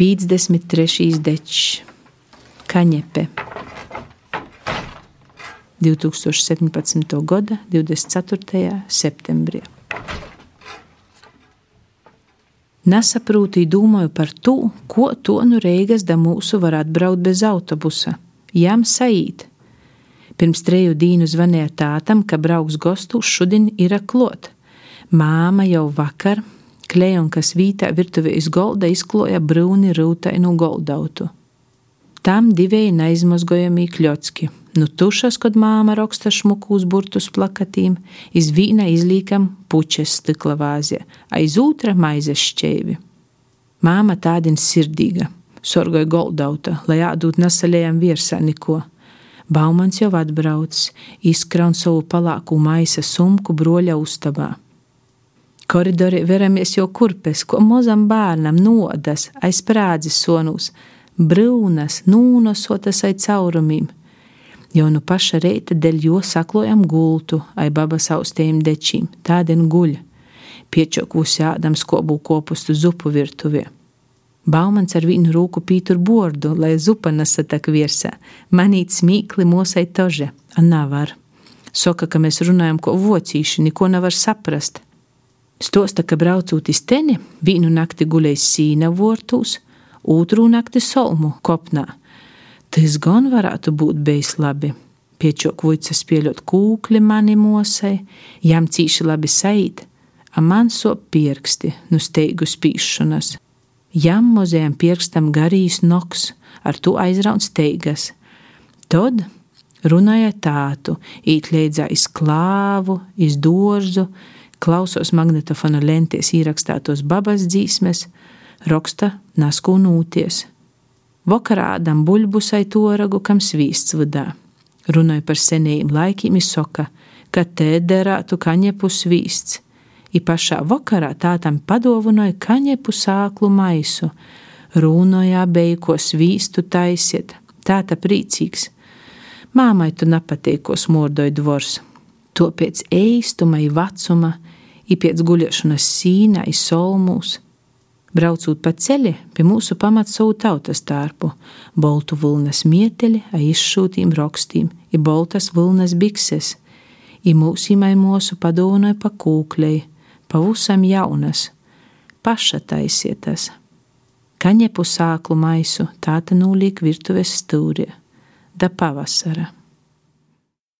53. dečs, Kaņepe. 2017. gada 24. septembrī. Nesaprūtīju, domāju par to, ko to nu Reigas da mūsu var atbraukt bez autobusa. Jām saīt. Pirms treju dienu zvanīja tātam, ka brauks gostus šodien ir klot. Māma jau vakar, klejonkas vītā virtuvē iz golda izkloja brūni rūtainu goldautu. Tam divēji neizmazgojamī kļocki Nu tušas, kad māma raksta šmuku uz burtus plakatīm, iz vīna izlīkam puķes stikla vāzē, aiz otra maizes šķēvi. Māma tādien sirdīga, sorgoja goldauta, lai ādūt nesaļējam virsā neko. Baumans jau atbrauc, izkraun savu palāku maisa sumku broļa ustabā. Koridorī veramies jau kurpes, ko mozam bērnam nodas, aiz prādzes sonūs, brūnas, nūnosotas aiz caurumiem Jau no paša reita dēļ jo saklojam gultu, ai baba saustējiem dečīm, tādien guļ, piečokusi ādams kobu kopustu zupu virtuvē. Baumans ar vienu rūku pītur bordu, lai zupa nesatak virsā, manīt smīkli mosai tože, a nevar. Soka, ka mēs runājam ko vocīši, neko nevar saprast. Stosta, ka braucot iz teni, vienu nakti gulējis sīna vortūs, otru nakti solmu kopnā, Tas gan varētu būt bijis labi. Piečok vuicas pieļot kūkli mani mosai, jām cīši labi saīt, a man sop pirksti, nu steigu spīšanas. Jām mozējam pirkstam garīs noks, ar to aizraun steigas. Tad runāja tātu, īt leidzā iz klāvu, iz dorzu, klausos magnetofona lentēs ierakstātos babas dzīsmes, raksta naskūnūties. Vakarā ādam buļbusai toragu, kam svīsts vadā. Runāja par senajiem laikiem, izsoka, ka te derētu kaņepu svīsts. I pašā vakarā tātam padovanoja kaņepu sāklu maisu. Rūnojā beju, ko svīstu taisiet, tāta priecīgs. Māmai tu nepatīk, ko smordoja dvors. To pēc ēstuma, vecuma, i pēc guļošanas sīnā, solmūs Braucot pa ceļu pie mūsu pamata savu tautas tārpu, boltu vilnas mieteļi, a izšūtīm rokstīm, i boltas vilnas bikses, i mūsīmai mūsu padovanoja pa kūklei, pavusam jaunas, paša taisietas. Kaņepu sāklu maisu tāta nūliek virtuves stūri, da pavasara.